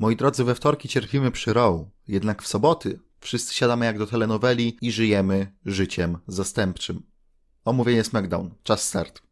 Moi drodzy, we wtorki cierpimy przy Row, jednak w soboty wszyscy siadamy jak do telenoweli i żyjemy życiem zastępczym. Omówienie SmackDown. Czas start.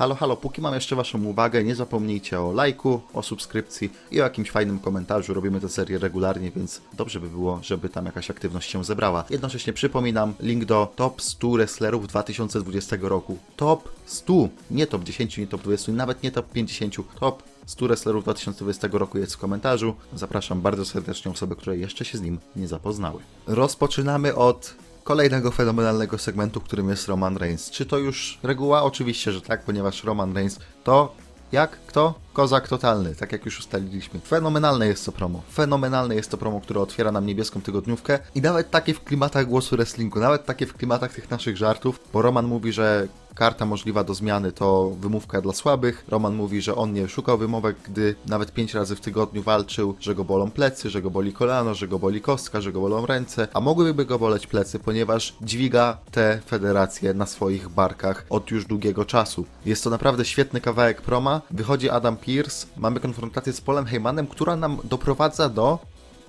Halo, halo, póki mam jeszcze Waszą uwagę, nie zapomnijcie o lajku, o subskrypcji i o jakimś fajnym komentarzu. Robimy tę serię regularnie, więc dobrze by było, żeby tam jakaś aktywność się zebrała. Jednocześnie przypominam, link do top 100 wrestlerów 2020 roku. Top 100, nie top 10, nie top 20, nawet nie top 50, top 100 wrestlerów 2020 roku jest w komentarzu. Zapraszam bardzo serdecznie osoby, które jeszcze się z nim nie zapoznały. Rozpoczynamy od kolejnego fenomenalnego segmentu, którym jest Roman Reigns. Czy to już reguła? Oczywiście, że tak, ponieważ Roman Reigns to jak? Kto? Kozak totalny, tak jak już ustaliliśmy. Fenomenalne jest to promo. Fenomenalne jest to promo, które otwiera nam niebieską tygodniówkę i nawet takie w klimatach głosu wrestlingu, nawet takie w klimatach tych naszych żartów, bo Roman mówi, że karta możliwa do zmiany to wymówka dla słabych. Roman mówi, że on nie szukał wymówek, gdy nawet pięć razy w tygodniu walczył, że go bolą plecy, że go boli kolano, że go boli kostka, że go bolą ręce, a mogłyby go boleć plecy, ponieważ dźwiga te federacje na swoich barkach od już długiego czasu. Jest to naprawdę świetny kawałek proma. Wychodzi Adam Pierce, mamy konfrontację z Polem Heymanem, która nam doprowadza do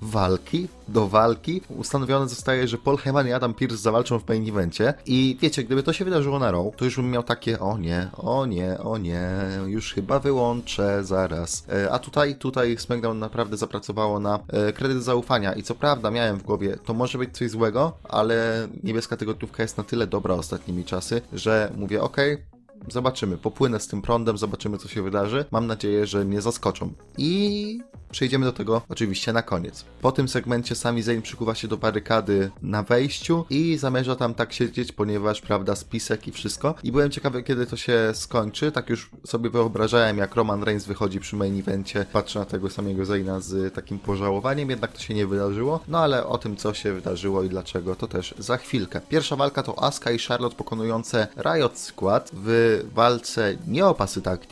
walki, do walki. Ustanowione zostaje, że Paul Heyman i Adam Pierce zawalczą w main evencie i wiecie, gdyby to się wydarzyło na Raw, to już bym miał takie o nie, o nie, o nie, już chyba wyłączę zaraz. E, a tutaj, tutaj SmackDown naprawdę zapracowało na e, kredyt zaufania i co prawda miałem w głowie, to może być coś złego, ale niebieska tygodniówka jest na tyle dobra ostatnimi czasy, że mówię okej, okay, Zobaczymy, popłynę z tym prądem, zobaczymy co się wydarzy. Mam nadzieję, że mnie zaskoczą. I przejdziemy do tego oczywiście na koniec. Po tym segmencie Sami Zayn przykuwa się do barykady na wejściu i zamierza tam tak siedzieć, ponieważ, prawda, spisek i wszystko. I byłem ciekawy, kiedy to się skończy. Tak już sobie wyobrażałem, jak Roman Reigns wychodzi przy main evencie, patrzę na tego samego Zayna z takim pożałowaniem, jednak to się nie wydarzyło. No ale o tym, co się wydarzyło i dlaczego, to też za chwilkę. Pierwsza walka to Asuka i Charlotte pokonujące Riot Squad w walce nie o pasy tag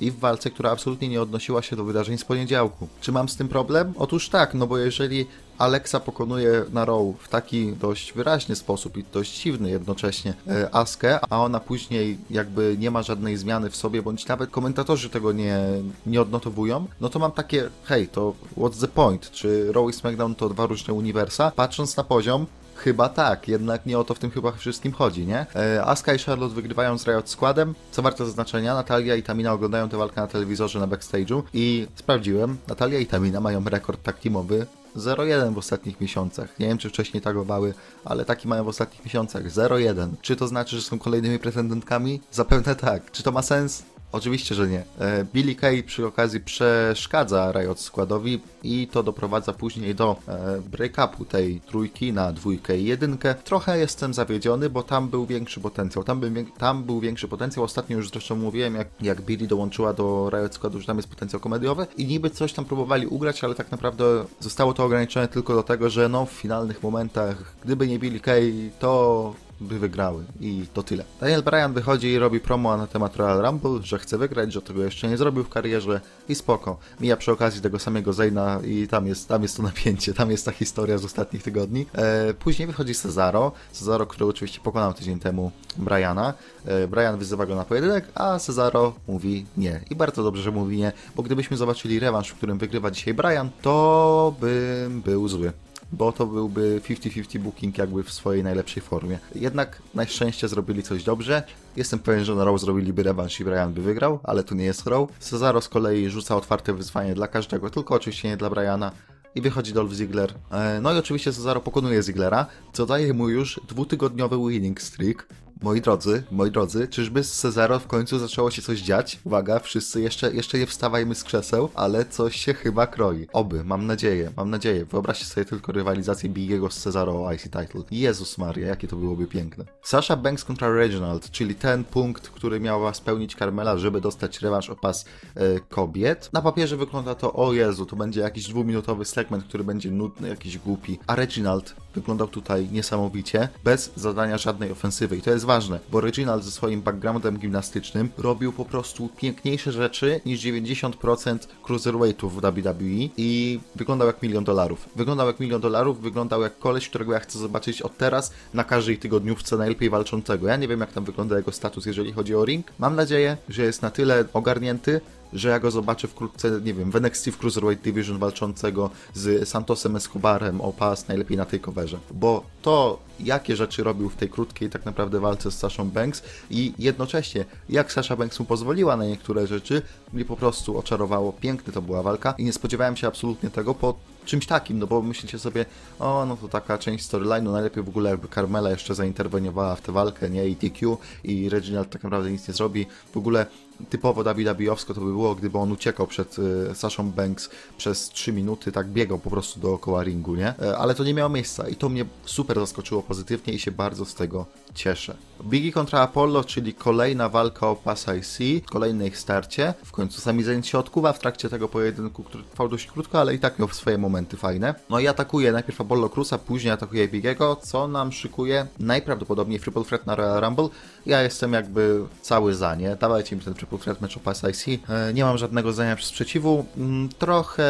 i w walce, która absolutnie nie odnosiła się do wydarzeń z poniedziałku. Czy mam z tym problem? Otóż tak, no bo jeżeli Alexa pokonuje na Raw w taki dość wyraźny sposób i dość dziwny jednocześnie e, Askę, a ona później jakby nie ma żadnej zmiany w sobie, bądź nawet komentatorzy tego nie, nie odnotowują, no to mam takie, hej, to what's the point? Czy Raw i SmackDown to dwa różne uniwersa? Patrząc na poziom, Chyba tak, jednak nie o to w tym chyba wszystkim chodzi, nie? E, Asuka i Charlotte wygrywają z Riot składem. Co warto zaznaczenia, Natalia i Tamina oglądają tę walkę na telewizorze na backstage'u i sprawdziłem, Natalia i Tamina mają rekord tak teamowy 0-1 w ostatnich miesiącach. Nie wiem, czy wcześniej tagowały, ale taki mają w ostatnich miesiącach. 0-1. Czy to znaczy, że są kolejnymi pretendentkami? Zapewne tak. Czy to ma sens? Oczywiście, że nie. E, Billy Kay przy okazji przeszkadza Riot składowi i to doprowadza później do e, break-upu tej trójki na dwójkę i jedynkę. Trochę jestem zawiedziony, bo tam był większy potencjał. Tam był, tam był większy potencjał. Ostatnio już zresztą mówiłem, jak, jak Billy dołączyła do Riot składu, że tam jest potencjał komediowy i niby coś tam próbowali ugrać, ale tak naprawdę zostało to ograniczone tylko do tego, że no w finalnych momentach, gdyby nie Billy Kay, to by wygrały i to tyle. Daniel Bryan wychodzi i robi promo na temat Royal Rumble, że chce wygrać, że tego jeszcze nie zrobił w karierze i spoko. Mija przy okazji tego samego Zayna i tam jest, tam jest to napięcie, tam jest ta historia z ostatnich tygodni. E, później wychodzi Cesaro, Cesaro, który oczywiście pokonał tydzień temu Briana. E, Brian wyzywa go na pojedynek, a Cesaro mówi nie. I bardzo dobrze, że mówi nie, bo gdybyśmy zobaczyli rewanż, w którym wygrywa dzisiaj Brian, to bym był zły bo to byłby 50-50 booking jakby w swojej najlepszej formie. Jednak na szczęście zrobili coś dobrze. Jestem pewien, że na Raw zrobiliby rewanż i Brian by wygrał, ale to nie jest Raw. Cesaro z kolei rzuca otwarte wyzwanie dla każdego, tylko oczywiście nie dla Briana i wychodzi Dolph Ziggler. E, no i oczywiście Cesaro pokonuje Ziglera, co daje mu już dwutygodniowy winning streak, Moi drodzy, moi drodzy, czyżby z Cezaro w końcu zaczęło się coś dziać? Uwaga, wszyscy jeszcze, jeszcze nie wstawajmy z krzeseł, ale coś się chyba kroi. Oby, mam nadzieję, mam nadzieję. Wyobraźcie sobie tylko rywalizację Bigiego z Cezaro o IC Title. Jezus Maria, jakie to byłoby piękne. Sasha Banks kontra Reginald, czyli ten punkt, który miała spełnić Carmela, żeby dostać rewanż o pas e, kobiet. Na papierze wygląda to, o Jezu, to będzie jakiś dwuminutowy segment, który będzie nudny, jakiś głupi. A Reginald wyglądał tutaj niesamowicie, bez zadania żadnej ofensywy. I to jest ważne, bo Reginald ze swoim backgroundem gimnastycznym robił po prostu piękniejsze rzeczy niż 90% cruiserweightów w WWE i wyglądał jak milion dolarów. Wyglądał jak milion dolarów, wyglądał jak koleś, którego ja chcę zobaczyć od teraz na każdej tygodniówce najlepiej walczącego. Ja nie wiem, jak tam wygląda jego status, jeżeli chodzi o ring. Mam nadzieję, że jest na tyle ogarnięty, że ja go zobaczę wkrótce, nie wiem, w NXT w Cruiserweight Division walczącego z Santosem Escobarem o pas najlepiej na tej coverze. Bo to, jakie rzeczy robił w tej krótkiej tak naprawdę walce z Sashą Banks i jednocześnie jak Sasha Banks mu pozwoliła na niektóre rzeczy, mnie po prostu oczarowało. Piękny to była walka i nie spodziewałem się absolutnie tego po czymś takim, no bo myślicie sobie, o no to taka część storyline'u, najlepiej w ogóle jakby Carmela jeszcze zainterweniowała w tę walkę, nie, i TQ i Reginald tak naprawdę nic nie zrobi. W ogóle typowo WWE-owsko to by było, gdyby on uciekał przed y, Banks przez 3 minuty, tak biegał po prostu dookoła ringu, nie? E, ale to nie miało miejsca i to mnie super zaskoczyło pozytywnie i się bardzo z tego cieszę. Biggie kontra Apollo, czyli kolejna walka o pas IC, kolejne ich starcie. W końcu sami zajęć się odkuwa w trakcie tego pojedynku, który trwał dość krótko, ale i tak miał swoje momenty fajne. No i atakuje najpierw Apollo Cruza, później atakuje Bigiego, co nam szykuje najprawdopodobniej Triple Threat na Royal Rumble. Ja jestem jakby cały za, nie? Dawajcie mi ten Triple Threat mecz o pas IC. E, nie mam żadnego zdania sprzeciwu. Mm, trochę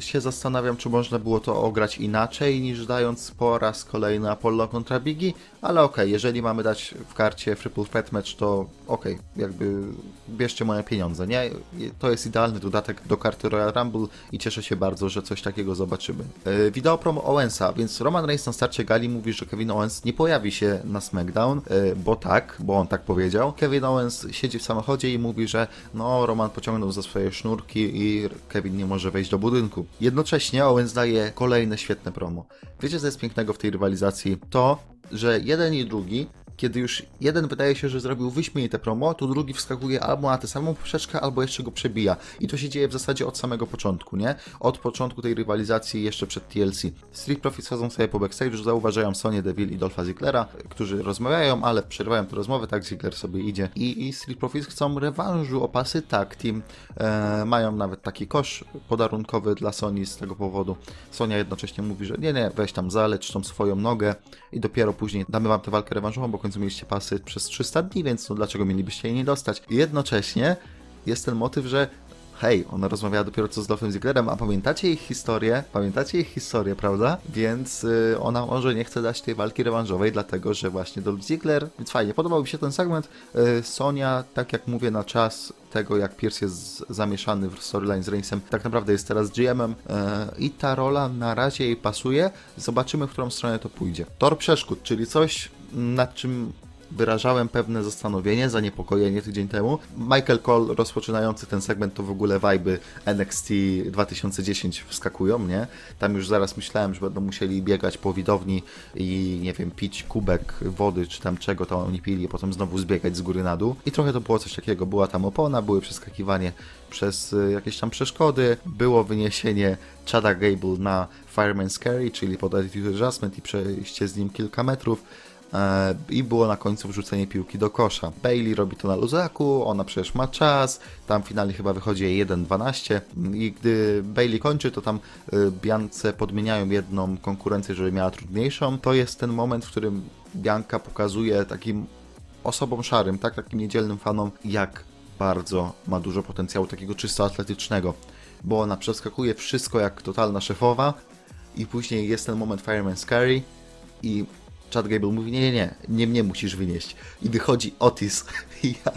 się zastanawiam, czy można było to ograć inaczej, niż dając po raz kolejny Apollo kontra Biggie, ale okej, okay, mamy dać w karcie Triple Threat Match, to okej, okay, jakby bierzcie moje pieniądze, nie? To jest idealny dodatek do karty Royal Rumble i cieszę się bardzo, że coś takiego zobaczymy. Yy, wideo promo Owensa, więc Roman Reigns na starcie gali mówi, że Kevin Owens nie pojawi się na SmackDown, yy, bo tak, bo on tak powiedział. Kevin Owens siedzi w samochodzie i mówi, że no, Roman pociągnął za swoje sznurki i Kevin nie może wejść do budynku. Jednocześnie Owens daje kolejne świetne promo. Wiecie, co jest pięknego w tej rywalizacji? To, że jeden i drugi kiedy już jeden wydaje się, że zrobił wyśmienite promo, to drugi wskakuje albo na tę samą poprzeczkę, albo jeszcze go przebija. I to się dzieje w zasadzie od samego początku, nie? Od początku tej rywalizacji jeszcze przed TLC. Street Profits chodzą sobie po backstage, zauważają Sonię Deville i Dolpha Zigglera, którzy rozmawiają, ale przerywają tę rozmowę, tak Ziggler sobie idzie. I, i Street Profits chcą rewanżu o pasy tag team. E, mają nawet taki kosz podarunkowy dla Sony z tego powodu. Sonia jednocześnie mówi, że nie, nie, weź tam zalecz tą swoją nogę i dopiero później damy wam tę walkę rewanżową, bo końcu mieliście pasy przez 300 dni, więc no dlaczego mielibyście jej nie dostać? Jednocześnie jest ten motyw, że hej, ona rozmawiała dopiero co z Dolphem Zigglerem, a pamiętacie ich historię? Pamiętacie ich historię, prawda? Więc yy, ona może nie chce dać tej walki rewanżowej, dlatego że właśnie Dolph Ziggler, więc fajnie, podobał mi się ten segment. Yy, Sonia, tak jak mówię, na czas tego, jak Pierce jest zamieszany w storyline z Reignsem, tak naprawdę jest teraz GM-em yy, i ta rola na razie jej pasuje. Zobaczymy, w którą stronę to pójdzie. Tor przeszkód, czyli coś, nad czym wyrażałem pewne zastanowienie, zaniepokojenie tydzień temu. Michael Cole rozpoczynający ten segment to w ogóle vibe NXT 2010 wskakują, nie? Tam już zaraz myślałem, że będą musieli biegać po widowni i nie wiem, pić kubek wody czy tam czego to oni pili, potem znowu zbiegać z góry na dół. I trochę to było coś takiego. Była tam opona, były przeskakiwanie przez y, jakieś tam przeszkody, było wyniesienie Chada Gable na Fireman's Carry, czyli pod Attitude Adjustment i przejście z nim kilka metrów i było na końcu wrzucenie piłki do kosza. Bailey robi to na luzaku, ona przecież ma czas, tam finalnie chyba wychodzi jej 1-12 i gdy Bailey kończy, to tam e, Biance podmieniają jedną konkurencję, żeby miała trudniejszą. To jest ten moment, w którym Bianka pokazuje takim osobom szarym, tak, takim niedzielnym fanom, jak bardzo ma dużo potencjału takiego czysto atletycznego, bo ona przeskakuje wszystko jak totalna szefowa i później jest ten moment Fireman Carry i Chad Gable mówi, nie, nie, nie, nie mnie musisz wynieść. I wychodzi Otis. I ja,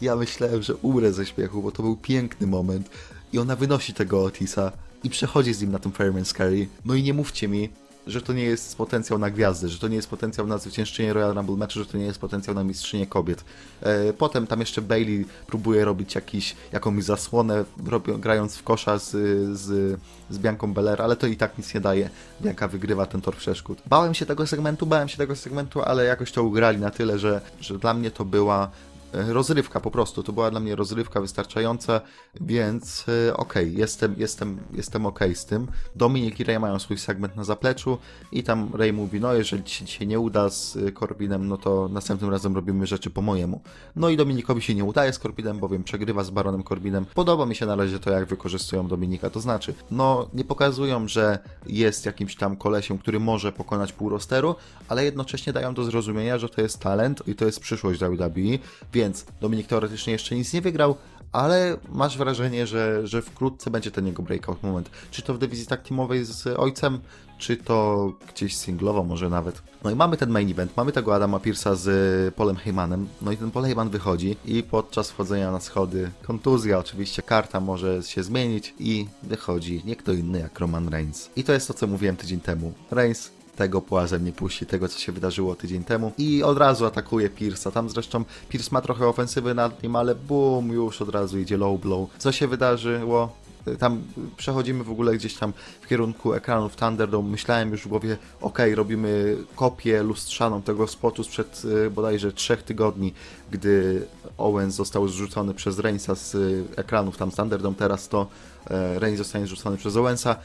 ja myślałem, że umrę ze śmiechu, bo to był piękny moment. I ona wynosi tego Otisa i przechodzi z nim na tym Fireman's Carry. No i nie mówcie mi, że to nie jest potencjał na gwiazdy, że to nie jest potencjał na zwyciężczynię Royal Rumble Match, że to nie jest potencjał na mistrzynię kobiet. E, potem tam jeszcze Bailey próbuje robić jakiś, jakąś zasłonę, robią, grając w kosza z, z, z Bianką Belair, ale to i tak nic nie daje. Bianka wygrywa ten tor przeszkód. Bałem się tego segmentu, bałem się tego segmentu, ale jakoś to ugrali na tyle, że, że dla mnie to była rozrywka po prostu. To była dla mnie rozrywka wystarczająca, więc e, okej, jestem, jestem, jestem okej z tym. Dominik i Ray mają swój segment na zapleczu i tam Ray mówi, no jeżeli ci się nie uda z e, Corbinem, no to następnym razem robimy rzeczy po mojemu. No i Dominikowi się nie udaje z Corbinem, bowiem przegrywa z Baronem Corbinem. Podoba mi się na razie to, jak wykorzystują Dominika, to znaczy, no nie pokazują, że jest jakimś tam kolesiem, który może pokonać pół rosteru, ale jednocześnie dają do zrozumienia, że to jest talent i to jest przyszłość WWE, więc Dominik teoretycznie jeszcze nic nie wygrał, ale masz wrażenie, że, że wkrótce będzie ten jego breakout moment. Czy to w dywizji tak teamowej z ojcem, czy to gdzieś singlowo może nawet. No i mamy ten main event, mamy tego Adama Pierce'a z Polem Heymanem, no i ten Paul Heyman wychodzi i podczas wchodzenia na schody, kontuzja oczywiście, karta może się zmienić i wychodzi nie kto inny jak Roman Reigns. I to jest to, co mówiłem tydzień temu. Reigns tego płazem nie puści, tego co się wydarzyło tydzień temu i od razu atakuje Pierce'a. Tam zresztą Pierce ma trochę ofensywy nad nim, ale bum, już od razu idzie low blow. Co się wydarzyło? Tam przechodzimy w ogóle gdzieś tam w kierunku ekranów Thunderdome. Myślałem już w głowie, ok, robimy kopię lustrzaną tego spotu sprzed y, bodajże trzech tygodni, gdy Owens został zrzucony przez Reignsa z y, ekranów tam Thunderdome. Teraz to e, Reigns zostanie zrzucony przez Owensa.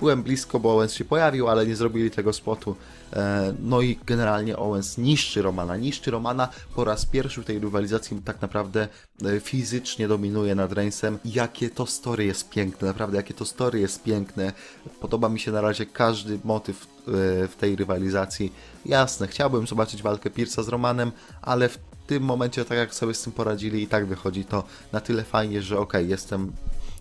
Byłem blisko, bo Owens się pojawił, ale nie zrobili tego spotu. E, No i generalnie Owens niszczy Romana, niszczy Romana po raz pierwszy w tej rywalizacji tak naprawdę e, fizycznie dominuje nad Reignsem. Jakie to story jest piękne, naprawdę jakie to story jest piękne. Podoba mi się na razie każdy motyw e, w tej rywalizacji. Jasne, chciałbym zobaczyć walkę Pierce'a z Romanem, ale w tym momencie, tak jak sobie z tym poradzili i tak wychodzi to na tyle fajnie, że okay, jestem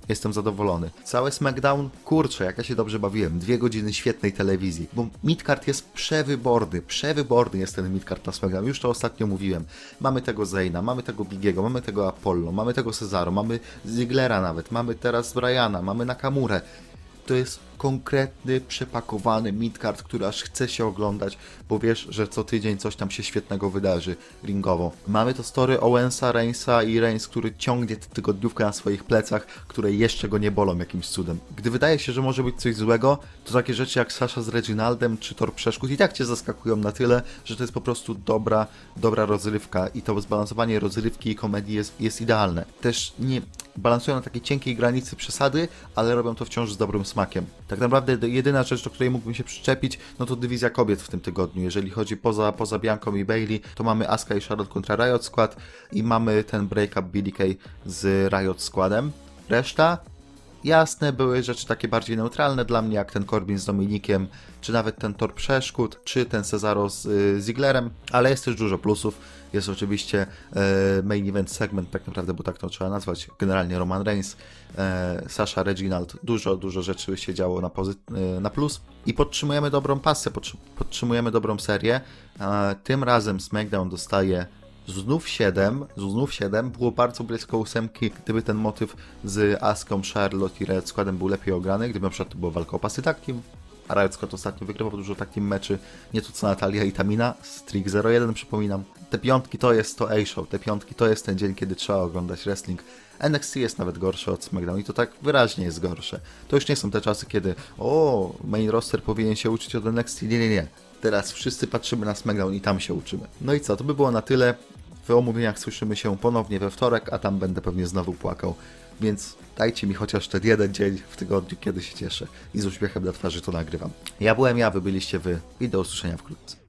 Jestem zadowolony. Całe SmackDown, kurczę, jak ja się dobrze bawiłem. Dwie godziny świetnej telewizji, bo midcard jest przewyborny, przewyborny jest ten midcard na SmackDown. Już to ostatnio mówiłem. Mamy tego Zayna, mamy tego Bigiego, mamy tego Apollo, mamy tego Cesaro, mamy Ziglera nawet, mamy teraz Briana, mamy Nakamurę. To jest konkretny, przepakowany midcard, który aż chce się oglądać, bo wiesz, że co tydzień coś tam się świetnego wydarzy ringowo. Mamy to story Owensa, Reignsa i Reigns, który ciągnie tę tygodniówkę na swoich plecach, które jeszcze go nie bolą jakimś cudem. Gdy wydaje się, że może być coś złego, to takie rzeczy jak Sasha z Reginaldem czy Tor Przeszkód i tak cię zaskakują na tyle, że to jest po prostu dobra, dobra rozrywka i to zbalansowanie rozrywki i komedii jest, jest idealne. Też nie balansują na takiej cienkiej granicy przesady, ale robią to wciąż z dobrym smakiem. Tak naprawdę jedyna rzecz, do której mógłbym się przyczepić, no to dywizja kobiet w tym tygodniu. Jeżeli chodzi poza, poza Bianką i Bailey, to mamy Asuka i Charlotte kontra Riot Squad i mamy ten break-up Billy Kay z Riot Squadem. Reszta Jasne, były rzeczy takie bardziej neutralne dla mnie, jak ten Corbin z Dominikiem, czy nawet ten Tor Przeszkód, czy ten Cesaro z y, ale jest też dużo plusów. Jest oczywiście e, main event segment, tak naprawdę, bo tak to trzeba nazwać, generalnie Roman Reigns, e, Sasha Reginald, dużo, dużo rzeczy się działo na, e, na plus i podtrzymujemy dobrą pasę, podtrzymujemy dobrą serię. Tym razem SmackDown dostaje Znów 7, znów 7, było bardzo blisko ósemki, gdyby ten motyw z Aską, Charlotte i Red Squadem był lepiej ograny, gdyby na przykład to była walka o pasy tak team, a Riot Squad ostatnio wygrywał dużo tak team meczy, nie to co Natalia i Tamina, Streak 01 przypominam. Te piątki to jest to A-Show, te piątki to jest ten dzień, kiedy trzeba oglądać wrestling. NXT jest nawet gorsze od SmackDown i to tak wyraźnie jest gorsze. To już nie są te czasy, kiedy o, main roster powinien się uczyć od NXT, nie, nie, nie. Teraz wszyscy patrzymy na SmackDown i tam się uczymy. No i co, to by było na tyle. W omówieniach słyszymy się ponownie we wtorek, a tam będę pewnie znowu płakał. Więc dajcie mi chociaż ten jeden dzień w tygodniu, kiedy się cieszę i z uśmiechem na twarzy to nagrywam. Ja byłem ja, wy byliście wy i do usłyszenia wkrótce.